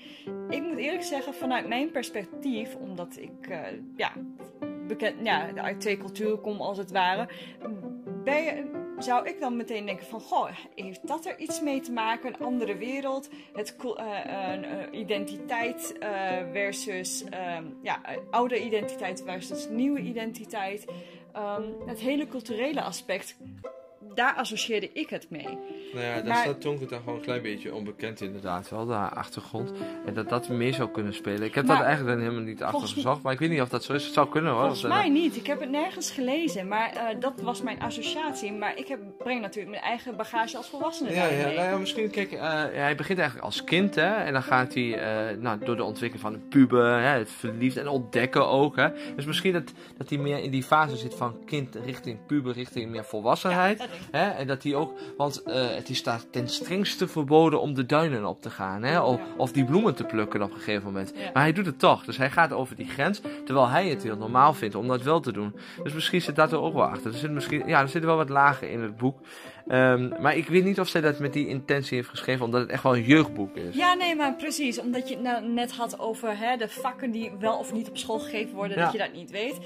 S2: ik moet eerlijk zeggen, vanuit mijn perspectief, omdat ik ja, bekend, ja, uit twee culturen kom als het ware, ben je, zou ik dan meteen denken van, goh, heeft dat er iets mee te maken? Een andere wereld, het eh, eh, identiteit eh, versus, ehm, ja, oude identiteit versus nieuwe identiteit. Ehm, het hele culturele aspect, daar associeerde ik het mee.
S1: Nou ja, daar
S2: Maar-
S1: staat Tonk dan gewoon een klein beetje onbekend inderdaad wel, de achtergrond. En dat dat meer zou kunnen spelen. Ik heb
S2: Maar-
S1: dat eigenlijk dan helemaal niet
S2: Volgens-
S1: achtergezocht, maar ik weet niet of dat zo is. Het zou kunnen hoor.
S2: Volgens
S1: Dat, eh,
S2: mij niet. Ik heb het nergens gelezen, maar eh, dat was mijn associatie. Maar ik heb, breng natuurlijk mijn eigen bagage als volwassene
S1: Ja, ja,
S2: mee.
S1: nou ja, misschien, kijk, eh, hij begint eigenlijk als kind, hè, en dan gaat hij eh, nou, door de ontwikkeling van een puber, hè, het verliefd en ontdekken ook, hè. Dus misschien dat, dat hij meer in die fase zit van kind richting puber, richting meer volwassenheid. Hè? En dat hij ook, want eh, het is daar ten strengste verboden om de duinen op te gaan. Hè? Of, of die bloemen te plukken op een gegeven moment. Maar hij doet het toch. Dus hij gaat over die grens. Terwijl hij het heel normaal vindt om dat wel te doen. Dus misschien zit dat er ook wel achter. Er, zit misschien, ja, er zitten wel wat lagen in het boek. Ehm, maar ik weet niet of zij dat met die intentie heeft geschreven. Omdat het echt wel een jeugdboek is.
S2: Ja, nee, maar precies. Omdat je het nou net had over hè, de vakken die wel of niet op school gegeven worden,
S1: Ja.
S2: dat je dat niet weet.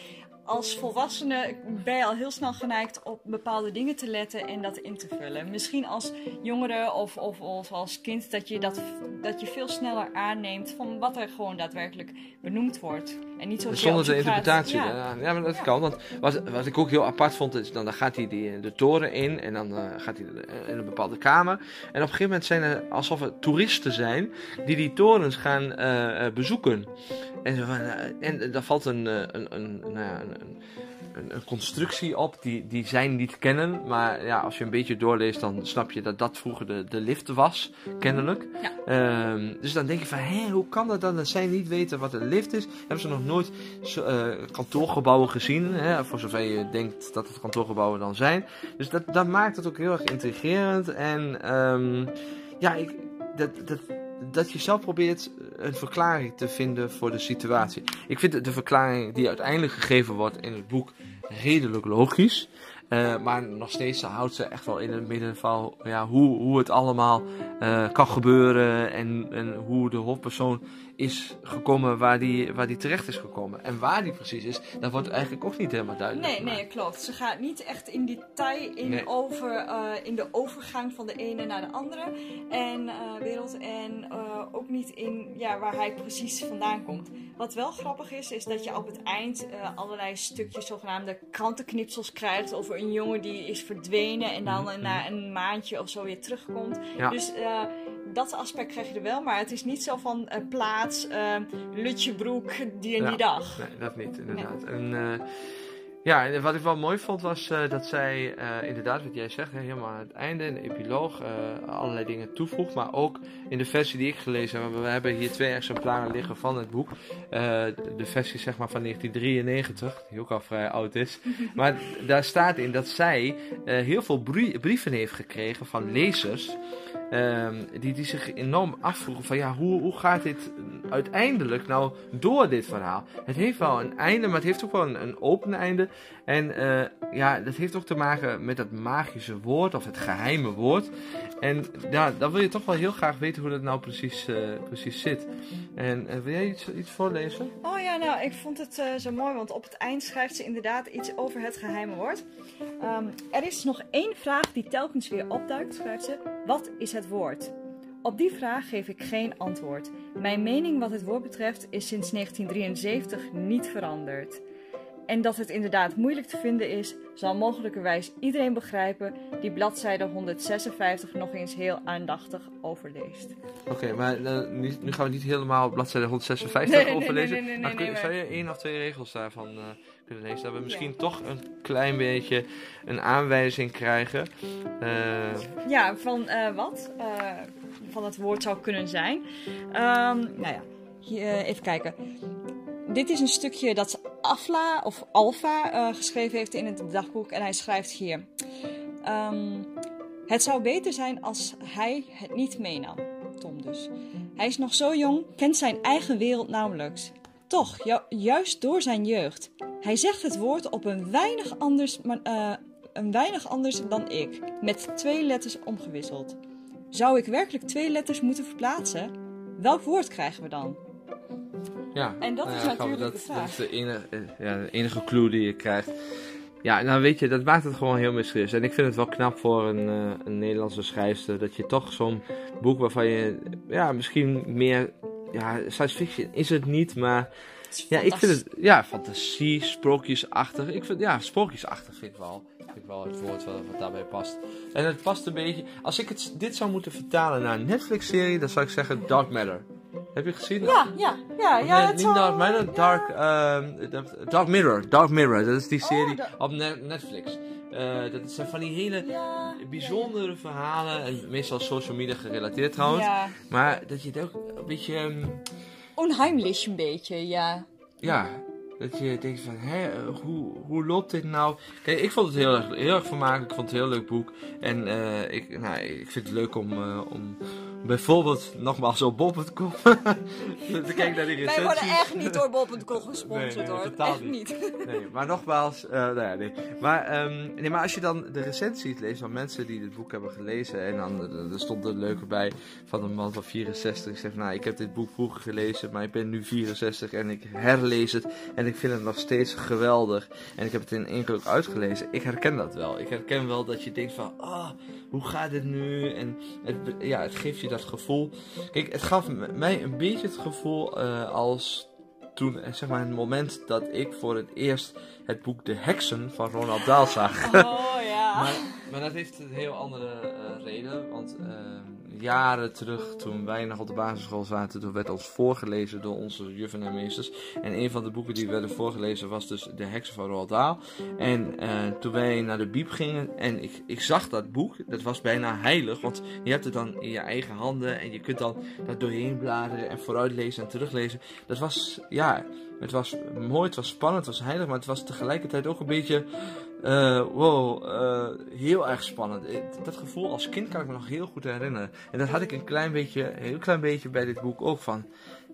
S2: Als volwassene ben je al heel snel geneigd op bepaalde dingen te letten en dat in te vullen. Misschien als jongere of, of, of als kind dat je, dat, dat je veel sneller aanneemt van wat er gewoon daadwerkelijk benoemd wordt. En niet zo
S1: Zonder de interpretatie.
S2: Ja.
S1: Ja. ja, maar dat kan. Want wat, wat ik ook heel apart vond, is dan, dan gaat hij die, de toren in en dan eh, gaat hij in een bepaalde kamer. En op een gegeven moment zijn er alsof er toeristen zijn die die torens gaan eh, eh, bezoeken. En, eh, en daar valt een, eh, een, een, nou een, een, een constructie op die, die zij niet kennen. Maar ja, als je een beetje doorleest, dan snap je dat dat vroeger de, de lift was, kennelijk.
S2: Ja.
S1: Ehm, dus dan denk je van, hé, hoe kan dat dan dat zij niet weten wat een lift is? Hebben ze nog nooit eh, kantoorgebouwen gezien, hè? voor zover je denkt dat het kantoorgebouwen dan zijn. Dus dat, dat maakt het ook heel erg intrigerend. En ehm, ja, ik, dat, dat, dat je zelf probeert een verklaring te vinden voor de situatie. Ik vind de- de verklaring die uiteindelijk gegeven wordt in het boek redelijk logisch. Eh, maar nog steeds houdt ze echt wel in het midden van ja, hoe, hoe het allemaal eh, kan gebeuren. En, en hoe de hoofdpersoon is gekomen waar die, waar die terecht is gekomen. En waar die precies is, dat wordt eigenlijk ook niet helemaal duidelijk.
S2: Nee,
S1: gemaakt.
S2: nee, klopt. Ze gaat niet echt in detail in,
S1: Nee.
S2: over, eh, in de overgang van de ene naar de andere en, eh, wereld. En eh, ook niet in ja, waar hij precies vandaan komt. Wat wel grappig is, is dat je op het eind allerlei stukjes, zogenaamde krantenknipsels krijgt over een jongen die is verdwenen en dan
S1: Mhm.
S2: na een maandje of zo weer terugkomt.
S1: Ja.
S2: Dus dat aspect krijg je er wel, maar het is niet zo van eh, plaats, eh Lutjebroek, die en
S1: Ja.
S2: die dag.
S1: Nee, dat niet, inderdaad. En, eh, ja, en wat ik wel mooi vond was eh, dat zij inderdaad, wat jij zegt, hè, helemaal aan het einde, in de epiloog, allerlei dingen toevoegt. Maar ook in de versie die ik gelezen heb, we hebben hier twee exemplaren liggen van het boek. De, versie zeg maar van 1993, die ook al vrij oud is. maar daar staat in dat zij heel veel brie- brieven heeft gekregen van lezers. Ehm, die, die zich enorm afvroegen van ja, hoe, hoe gaat dit uiteindelijk nou door dit verhaal? Het heeft wel een einde, maar het heeft ook wel een, een open einde. En eh, ja, dat heeft ook te maken met dat magische woord of het geheime woord. En ja, dan wil je toch wel heel graag weten hoe dat nou precies, uh, precies zit. En uh, wil jij iets, iets voorlezen?
S2: Oh ja, nou, ik vond het zo mooi, want op het eind schrijft ze inderdaad iets over het geheime woord. Um, er is nog één vraag die telkens weer opduikt, schrijft ze. Wat is het woord? Op die vraag geef ik geen antwoord. Mijn mening wat het woord betreft is sinds 1973 niet veranderd. En dat het inderdaad moeilijk te vinden is, zal mogelijkerwijs iedereen begrijpen die bladzijde 156 nog eens heel aandachtig overleest.
S1: Oké, maar uh, nu, nu, gaan we niet helemaal bladzijde 156 nee, overlezen. Nee, nee, nee, maar zou je één of twee regels daarvan uh, kunnen lezen? Dat we misschien toch een klein beetje een aanwijzing krijgen. Uh...
S2: Ja, van wat? van het woord zou kunnen zijn. Um, nou ja, hier, even kijken. Dit is een stukje dat Afla of Alfa uh, geschreven heeft in het dagboek. En hij schrijft hier: um, Het zou beter zijn als hij het niet meenam. Tom dus. Hij is nog zo jong, kent zijn eigen wereld nauwelijks. Toch, ju juist door zijn jeugd. Hij zegt het woord op een weinig anders, uh, een weinig anders dan ik, met twee letters omgewisseld. Zou ik werkelijk twee letters moeten verplaatsen? Welk woord krijgen we dan?
S1: Ja,
S2: en dat
S1: nou
S2: is natuurlijk
S1: dat,
S2: de vraag.
S1: Dat is de enige, eh, ja, de enige clue die je krijgt. Ja, nou weet je, dat maakt het gewoon heel mysterieus. En ik vind het wel knap voor een, uh, een Nederlandse schrijfster dat je toch zo'n boek waarvan je, ja, misschien meer, ja, science fiction is het niet, maar ja, ik vind het, ja, fantasie, sprookjesachtig. Ik vind, ja, sprookjesachtig vind ik wel, vind ik wel het woord wat, wat daarbij past. En het past een beetje, als ik het, dit zou moeten vertalen naar een Netflix-serie, dan zou ik zeggen Dark Matter. Heb je gezien?
S2: Ja, ja, ja. ja
S1: nee, niet Dark Matter, Dark, uh, Dark Mirror. Dark Mirror, dat is die serie oh, op Netflix. Uh, dat zijn van die hele ja, bijzondere verhalen. En meestal social media gerelateerd trouwens. Ja. Maar dat je het ook een beetje... Um...
S2: Onheimlich een beetje, ja.
S1: Ja, dat je denkt van, hè, hoe, hoe loopt dit nou? Kijk, ik vond het heel erg, heel erg vermakelijk. Ik vond het een heel leuk boek. En uh, ik, nou, ik vind het leuk om, uh, om bijvoorbeeld nogmaals op bol.com te kijken naar die recensies. Wij
S2: worden echt niet door bol.com gesponsord nee, nee, hoor. Totaal echt niet.
S1: Nee, maar nogmaals, uh, nou ja, nee. Maar, um, nee, maar als je dan de recensies leest van mensen die dit boek hebben gelezen. En dan er stond er leuke bij van een man van 64. Ik zeg, nou, ik heb dit boek vroeger gelezen, maar ik ben nu 64 en ik herlees het. En ik vind het nog steeds geweldig. En ik heb het in één keer ook uitgelezen. Ik herken dat wel. Ik herken wel dat je denkt van, ah, oh, hoe gaat het nu? En het, ja, het geeft je dat gevoel. Kijk, het gaf mij een beetje het gevoel uh, als toen, eh, zeg maar, het moment dat ik voor het eerst het boek De Heksen van Ronald Dahl zag.
S2: Oh ja.
S1: maar, maar, dat heeft een heel andere uh, reden. Want jaren terug, toen wij nog op de basisschool zaten, toen werd ons voorgelezen door onze juffen en meesters. En een van de boeken die werden voorgelezen was dus De Heksen van Roald Dahl. En uh, toen wij naar de biep gingen en ik, ik zag dat boek, dat was bijna heilig, want je hebt het dan in je eigen handen en je kunt dan daar doorheen bladeren en vooruitlezen en teruglezen. Dat was, ja, het was mooi, het was spannend, het was heilig, maar het was tegelijkertijd ook een beetje uh, wow, uh, heel erg spannend. Dat gevoel als kind kan ik me nog heel goed herinneren. En dat had ik een klein beetje, heel klein beetje bij dit boek ook van.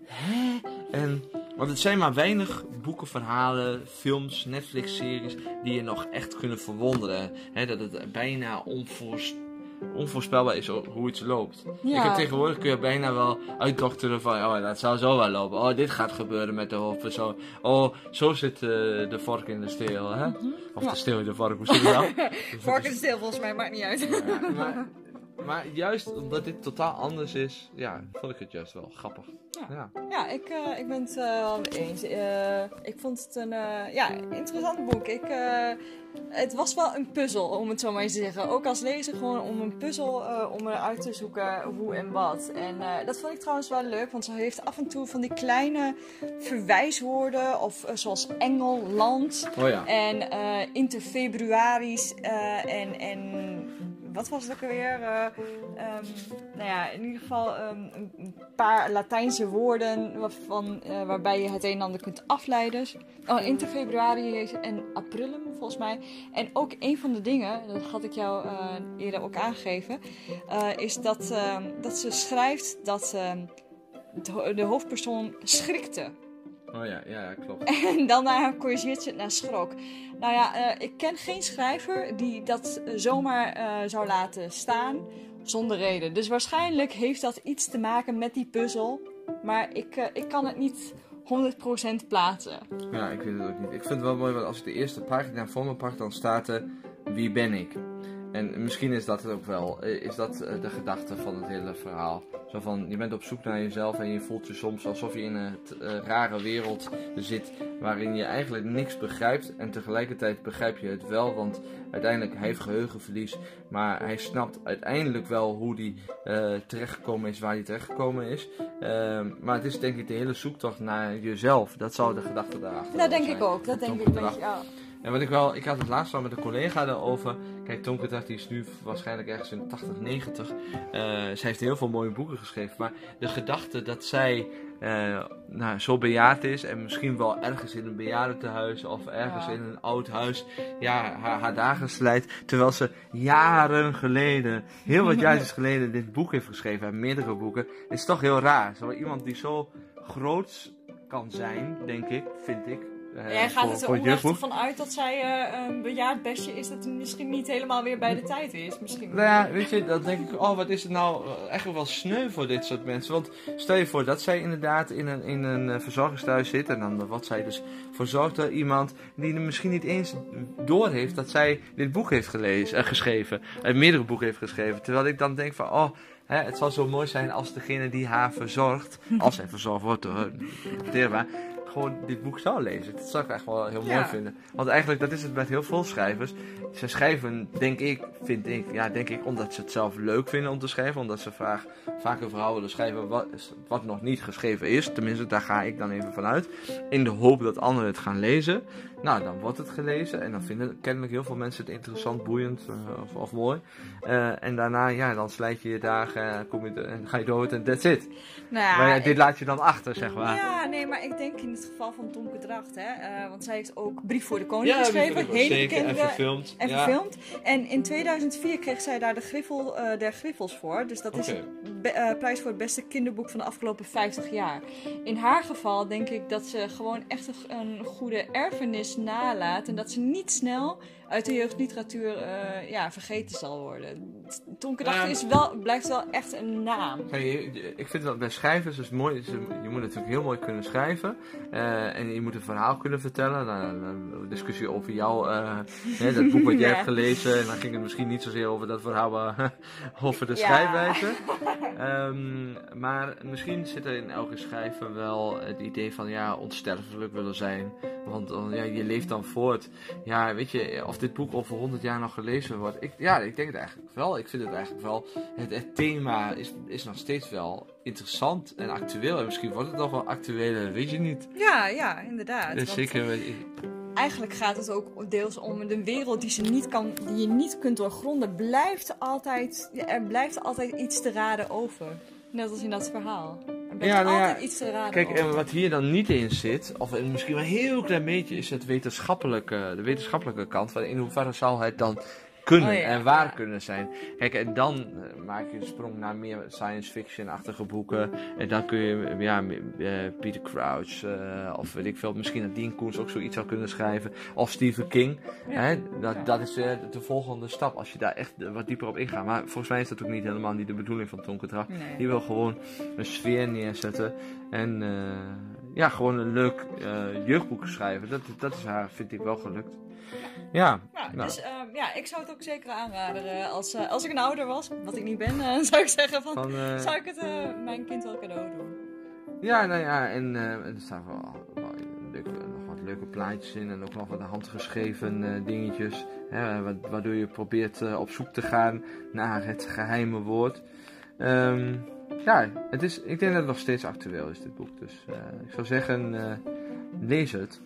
S1: Hè? En, want het zijn maar weinig boeken, verhalen, films, Netflix-series die je nog echt kunnen verwonderen. Hè, dat het bijna onvoorspelbaar onvoorspelbaar is hoe iets loopt. Ik heb tegenwoordig kun je bijna wel uitdokteren van, oh dat zou zo wel lopen. Oh, dit gaat gebeuren met de hoofdpersoon. Oh, zo zit uh, de vork in de steel, hè? Mm -hmm. Of ja. de steel in de vork, hoe zit je dat?
S2: vork in de steel volgens mij, maakt niet uit.
S1: Ja, maar, maar juist omdat dit totaal anders is, ja, vond ik het juist wel grappig.
S2: Ja, ja. ik, uh, ik ben het uh, wel eens. Uh, ik vond het een ja, interessant boek. Ik, het was wel een puzzel, om het zo maar eens te zeggen. Ook als lezer gewoon om een puzzel om eruit te zoeken hoe en wat. En dat vond ik trouwens wel leuk, want ze heeft af en toe van die kleine verwijswoorden. Of zoals engel, land.
S1: Oh ja.
S2: En interfebruaris en... en wat was het ook alweer? Uh, um, nou ja, in ieder geval um, een paar Latijnse woorden waarvan, uh, waarbij je het een en ander kunt afleiden. Oh, inter februari en aprilum volgens mij. En ook een van de dingen, dat had ik jou uh, eerder ook aangegeven, is dat, dat ze schrijft dat de, de hoofdpersoon schrikte.
S1: Oh ja, ja, klopt.
S2: En dan corrigeert ze het naar schrok. Nou ja, eh, ik ken geen schrijver die dat eh, zomaar eh, zou laten staan zonder reden. Dus waarschijnlijk heeft dat iets te maken met die puzzel. Maar ik, ik kan het niet 100% plaatsen.
S1: Ja, ik weet het ook niet. Ik vind het wel mooi, want als ik de eerste pagina voor me pak, dan staat er wie ben ik. En misschien is dat het ook wel, is dat de gedachte van het hele verhaal. Zo van, je bent op zoek naar jezelf en je voelt je soms alsof je in een uh, rare wereld zit waarin je eigenlijk niks begrijpt. En tegelijkertijd begrijp je het wel, want uiteindelijk hij heeft geheugenverlies. Maar hij snapt uiteindelijk wel hoe hij uh, terechtgekomen is waar hij terechtgekomen is. Uh, maar het is denk ik de hele zoektocht naar jezelf. Dat zou de gedachte daarachter
S2: Dat denk ik ook, dat denk ik. Ja.
S1: En wat ik wel, ik had het laatst al met een collega erover. Kijk, Tonke dacht, die is nu waarschijnlijk ergens in 80, 90. Uh, zij heeft heel veel mooie boeken geschreven. Maar de gedachte dat zij uh, nou, zo bejaard is en misschien wel ergens in een bejaardentehuis of ergens in een oud huis ja, haar, haar dagen slijt. Terwijl ze jaren geleden, heel wat jaren geleden, dit boek heeft geschreven en meerdere boeken. is toch heel raar. Zo iemand die zo groot kan zijn, denk ik, vind ik.
S2: Uh, Jij gaat het er oprecht van uit dat zij uh, een bejaard bestje is dat misschien niet helemaal weer bij de tijd is. Misschien.
S1: Nou ja, weet je, dan denk ik, oh wat is het nou echt wel sneu voor dit soort mensen. Want stel je voor dat zij inderdaad in een, in een verzorgingstehuis zit en dan wat zij dus verzorgt door iemand die er misschien niet eens door heeft dat zij dit boek heeft gelezen, uh, geschreven, meerdere boeken heeft geschreven. Terwijl ik dan denk van, oh... Hè, het zal zo mooi zijn als degene die haar verzorgt, als zij verzorgd wordt door gewoon dit boek zou lezen. Dat zou ik echt wel heel mooi vinden. Want eigenlijk, dat is het met heel veel schrijvers. Ze schrijven, denk ik, vind ik, ja, denk ik, omdat ze het zelf leuk vinden om te schrijven. Omdat ze vaak, vaak een verhaal willen schrijven wat, wat nog niet geschreven is. Tenminste, daar ga ik dan even vanuit. In de hoop dat anderen het gaan lezen. Nou, dan wordt het gelezen en dan vinden kennelijk heel veel mensen het interessant, boeiend uh, of, of, mooi. Uh, en daarna, ja, dan slijt je je dagen kom je en ga je dood en that's it. Nou ja, maar ja, dit laat je dan achter, zeg maar.
S2: Ja, nee, maar ik denk in het geval van Tomke Dracht, hè, uh, want zij heeft ook Brief voor de Koning ja, geschreven, hele bekende
S1: en verfilmd.
S2: En verfilmd. En in 2004 kreeg zij daar de Griffel der Griffels voor. Dus dat is de prijs voor het beste kinderboek van de afgelopen 50 jaar. In haar geval denk ik dat ze gewoon echt een goede erfenis nalaat. En dat ze niet snel uit de jeugdliteratuur uh, ja, vergeten zal worden. Tonke Dacht is wel, blijft wel echt een naam.
S1: ik vind dat bij schrijvers is mooi. Je moet natuurlijk heel mooi kunnen schrijven. Uh, en je moet een verhaal kunnen vertellen. Nou, een discussie over jou, uh, hè, dat boek wat jij hebt gelezen. En dan ging het misschien niet zozeer over dat verhaal, maar over de schrijfwijze. um, maar misschien zit er in elke schrijver wel het idee van ja, onsterfelijk willen zijn. Want ja, je leeft dan voort. Ja, weet je, of dit boek over 100 jaar nog gelezen wordt. Ik, ja, ik denk het eigenlijk wel. Ik vind het eigenlijk wel. Het, het thema is, is nog steeds wel interessant en actueel. En misschien wordt het nog wel actueler, weet je niet.
S2: Ja, ja, inderdaad.
S1: Dus zeker.
S2: Eigenlijk gaat het ook deels om de wereld die, ze niet kan, die je niet kunt doorgronden. Blijft altijd, er blijft altijd iets te raden over. Net als in dat verhaal ja, nou ja, iets te raden.
S1: Kijk, en wat hier dan niet in zit, of misschien wel een heel klein beetje, is het wetenschappelijke, de wetenschappelijke kant. Van in hoeverre zal het dan kunnen oh en waar kunnen zijn. Kijk, en dan uh, maak je de sprong naar meer science fiction-achtige boeken. En dan kun je, ja, uh, Peter Crouch, uh, of weet ik veel, misschien dat Dean Koens ook zoiets zou kunnen schrijven. Of Stephen King. Hè? Dat, dat is de volgende stap, als je daar echt wat dieper op ingaat. Maar volgens mij is dat ook niet helemaal niet de bedoeling van Tonke Nee. Die wil gewoon een sfeer neerzetten. En ja, gewoon een leuk jeugdboek schrijven. Dat, dat is haar, vind ik, wel gelukt. Ja.
S2: ja nou. Dus ehm, ja, ik zou het ook zeker aanraden. Eh, als, uh, als ik een ouder was, wat ik niet ben, uh, zou ik zeggen van, van zou ik het mijn kind wel cadeau doen.
S1: Ja, nou ja, en er staan wel, wel leuke, nog wat leuke plaatjes in en ook nog wat handgeschreven dingetjes. Hè, waardoor je probeert op zoek te gaan naar het geheime woord. Um, ja, het is, ik denk dat het nog steeds actueel is, dit boek. Dus ik zou zeggen, lees het.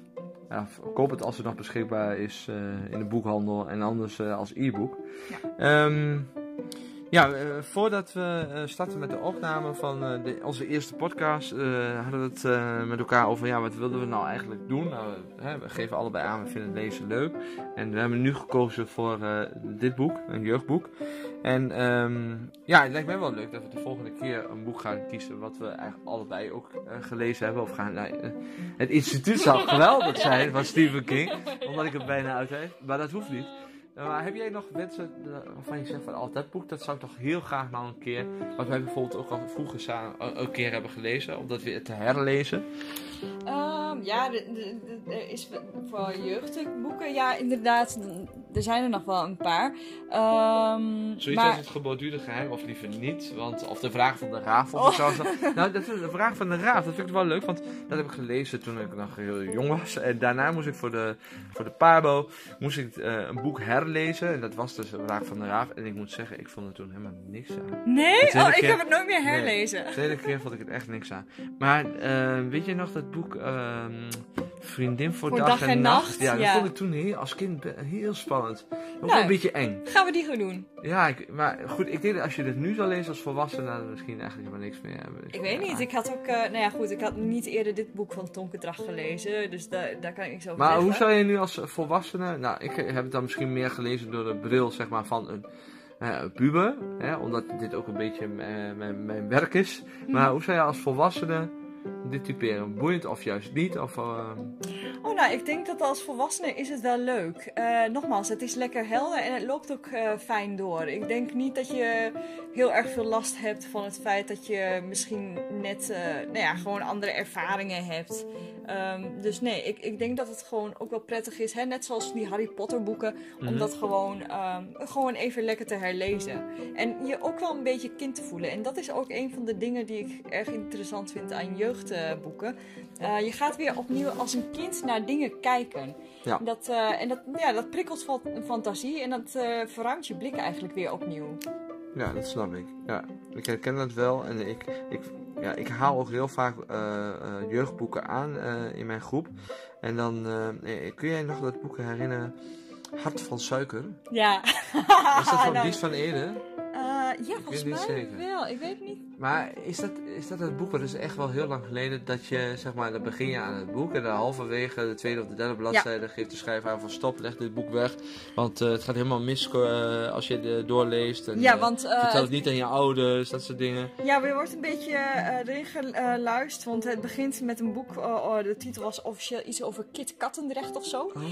S1: Ja, koop het als het nog beschikbaar is uh, in de boekhandel en anders uh, als e-book. Ja. Um, Ja, uh, voordat we uh, starten met de opname van uh, de, onze eerste podcast, hadden we het met elkaar over ja, wat wilden we nou eigenlijk doen. Nou, hè, we geven allebei aan, we vinden lezen leuk. En we hebben nu gekozen voor dit boek, een jeugdboek. En um, ja, het lijkt mij wel leuk dat we de volgende keer een boek gaan kiezen wat we eigenlijk allebei ook gelezen hebben. Of gaan, nou, het instituut zou geweldig zijn van Stephen King, omdat ik het bijna uit heb. Maar dat hoeft niet. Maar heb jij nog wensen waarvan je zegt van oh, dat boek dat zou ik toch heel graag nog een keer, wat wij bijvoorbeeld ook al vroeger samen een keer hebben gelezen, om dat weer te herlezen?
S2: Um, ja, er is voor jeugdboeken, ja inderdaad, er zijn er nog wel een paar. Um,
S1: Zoiets maar... als het geborduurde geheim, of liever niet, want, of de vraag van de raaf of oh. zo. Nou, dat, de vraag van de raaf, dat vind ik wel leuk, want dat heb ik gelezen toen ik nog heel jong was. En daarna moest ik voor de, voor de Pabo, moest ik uh, een boek herlezen, en dat was dus de vraag van de raaf. En ik moet zeggen, ik vond er toen helemaal niks aan.
S2: Nee? Oh, ik heb het nooit meer herlezen.
S1: Nee, de tweede keer vond ik het echt niks aan. Maar uh, weet je nog dat boek ehm, Vriendin voor, dag, en, nacht. Ja, dat vond ik toen heel, als kind heel spannend. Ook nou, een beetje eng.
S2: Gaan we die gewoon doen?
S1: Ja, ik, maar goed, ik denk dat als je dit nu zou lezen als volwassene, dan misschien eigenlijk helemaal niks meer hebben.
S2: Ik, weet niet, ik had ook, uh, nou ja goed, ik had niet eerder dit boek van Tonke gelezen, dus daar, daar kan ik niks over
S1: maar hoe zou je nu als volwassene, nou ik heb het dan misschien meer gelezen door de bril zeg maar van een uh, puber, hè, omdat dit ook een beetje mijn, mijn werk is. Maar hm. hoe zou je als volwassene dit typeren? Boeiend of juist niet? Of, uh...
S2: Oh, nou, ik denk dat als volwassene is het wel leuk. Uh, nogmaals, het is lekker helder en het loopt ook uh, fijn door. Ik denk niet dat je heel erg veel last hebt van het feit dat je misschien net, nou ja, gewoon andere ervaringen hebt. Um, dus nee, ik, ik denk dat het gewoon ook wel prettig is, hè? net zoals die Harry Potter boeken, om mhm. dat gewoon, um, gewoon even lekker te herlezen. En je ook wel een beetje kind te voelen. En dat is ook een van de dingen die ik erg interessant vind aan jeugdboeken. Je gaat weer opnieuw als een kind naar dingen kijken. Ja. Dat, uh, en dat, ja, dat prikkelt van fantasie en dat uh, verruimt je blik eigenlijk weer opnieuw.
S1: Ja, dat snap ik. Ja, ik herken dat wel en ik, ik ja, ik haal ook heel vaak uh, jeugdboeken aan in mijn groep. En dan kun jij nog dat boek herinneren? Hart van suiker.
S2: Ja.
S1: Is dat van nou, Bies van Ede?
S2: Ja, volgens mij wel. Ik weet niet.
S1: Maar is dat, is dat het boek? Het is echt wel heel lang geleden dat je, zeg maar, dan begin je aan het boek. En dan halverwege de tweede of de derde bladzijde geeft de schrijver aan van stop, leg dit boek weg. Want uh, het gaat helemaal mis uh, als je het doorleest. En,
S2: ja, want... Uh,
S1: vertel het niet aan je ouders, dat soort dingen.
S2: Ja, maar je wordt een beetje erin geluisterd. Want het begint met een boek, oh, de titel was officieel iets over Kit Kattendrecht of zo. Oh,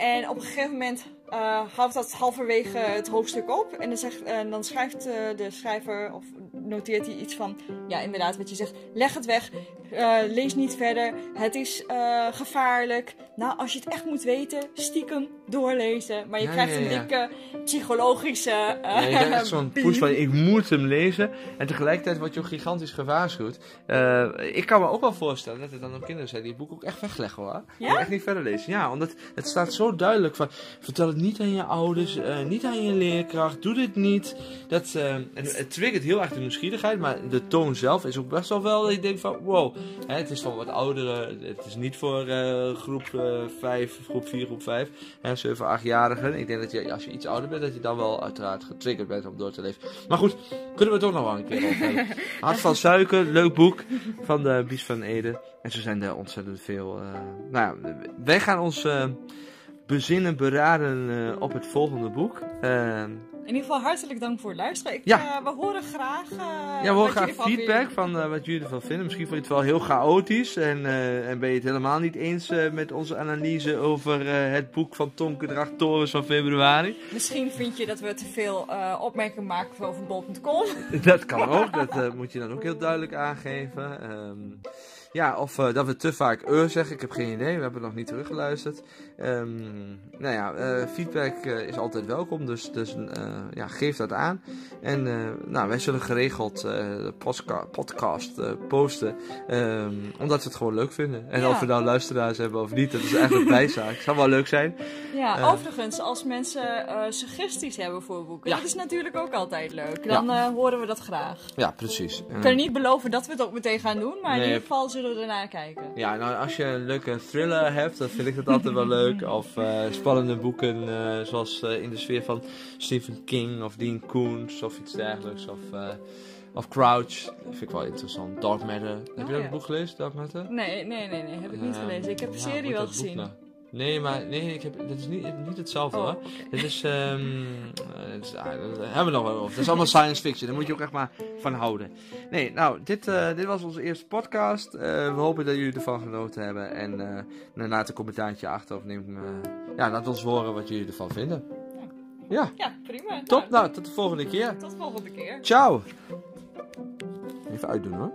S2: en op een gegeven moment houdt dat halverwege het hoofdstuk op. En dan, zegt, dan schrijft de schrijver, of noteert hij iets van, ja inderdaad wat je zegt, leg het weg, uh, lees niet verder, het is uh, gevaarlijk. Nou, als je het echt moet weten, stiekem doorlezen. Maar je ja, krijgt ja, ja. een dikke psychologische uh,
S1: Ja, je krijgt zo'n push van, ik moet hem lezen. En tegelijkertijd word je ook gigantisch gewaarschuwd. ik kan me ook wel voorstellen dat er dan ook kinderen zijn die het boek ook echt wegleggen hoor. Ja? echt niet verder lezen. Ja, omdat het staat zo duidelijk van, vertel het niet aan je ouders, niet aan je leerkracht, doe dit niet. Dat, en het triggert heel erg de nieuwsgierigheid, maar de toon zelf is ook best wel wel dat je denkt van, wow, Hè, het is voor wat ouderen. Het is niet voor uh, groep uh, 5, groep 4, groep 5. Hè, 7, 8-jarigen. Ik denk dat je, als je iets ouder bent, dat je dan wel uiteraard getriggerd bent om door te leven. Maar goed, kunnen we het toch nog wel een keer over hebben. Hart van Suiker, leuk boek van de Bies van Ede. En zo zijn er ontzettend veel. Nou ja, wij gaan ons bezinnen, beraden op het volgende boek.
S2: In ieder geval hartelijk dank voor het luisteren. Ik, ja. Uh, we horen graag. Uh,
S1: ja, we horen graag feedback van uh, wat jullie ervan vinden. Misschien vond je het wel heel chaotisch en, en ben je het helemaal niet eens met onze analyse over het boek van Tonke Dracht Torens van februari.
S2: Misschien vind je dat we te veel opmerkingen maken over bol.com.
S1: dat kan ook, dat moet je dan ook heel duidelijk aangeven. Um, ja, of uh, dat we te vaak uh zeggen, ik heb geen idee, we hebben nog niet teruggeluisterd. Um, nou ja, uh, feedback uh, is altijd welkom, dus, dus ja, geef dat aan. En nou, wij zullen geregeld de podcast posten, um, omdat we het gewoon leuk vinden. En ja. of we nou luisteraars hebben of niet, dat is eigenlijk bijzaak. Zou wel leuk zijn.
S2: Ja, overigens, als mensen suggesties hebben voor boeken, ja. dat is natuurlijk ook altijd leuk. Dan ja. horen we dat graag.
S1: Ja, precies.
S2: Ik kan niet beloven dat we het ook meteen gaan doen, maar in ieder geval zullen we ernaar kijken.
S1: Ja, nou als je een leuke thriller hebt, dan vind ik dat altijd wel leuk. Of eh, spannende boeken, eh, zoals eh, in de sfeer van Stephen King of Dean Koontz of iets dergelijks. Of, of Crouch, dat vind ik wel interessant. Dark Matter. Heb je
S2: Oh,
S1: dat
S2: ja.
S1: boek gelezen, Dark Matter?
S2: Nee, nee, nee, nee, heb ik niet gelezen. Ik heb de serie wel
S1: dat
S2: gezien.
S1: nou- Nee, maar nee, ik heb, dat is niet, niet hetzelfde
S2: Oh,
S1: hoor. Dit is, ehm eh, het is- ah, dat hebben we nog wel over. Het is allemaal science fiction, daar moet je ook echt maar van houden. Nee, nou, dit, eh, dit was onze eerste podcast. Eh, we hopen dat jullie ervan genoten hebben. En nou, laat een commentaartje achter of neem, ja, laat ons horen wat jullie ervan vinden. Ja,
S2: Ja, prima.
S1: top.
S2: Nou,
S1: Nou, tot de volgende keer.
S2: tot de volgende keer.
S1: Ciao. Even uitdoen hoor.